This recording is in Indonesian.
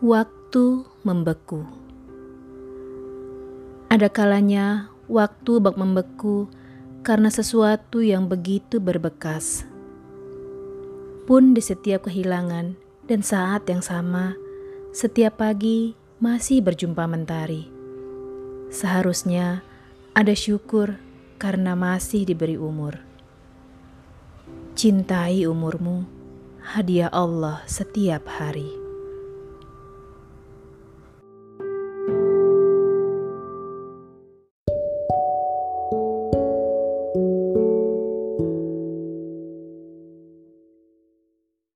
Waktu membeku. Ada kalanya waktu bak membeku karena sesuatu yang begitu berbekas. Pun di setiap kehilangan dan saat yang sama, setiap pagi masih berjumpa mentari. Seharusnya ada syukur karena masih diberi umur. Cintai umurmu, hadiah Allah setiap hari.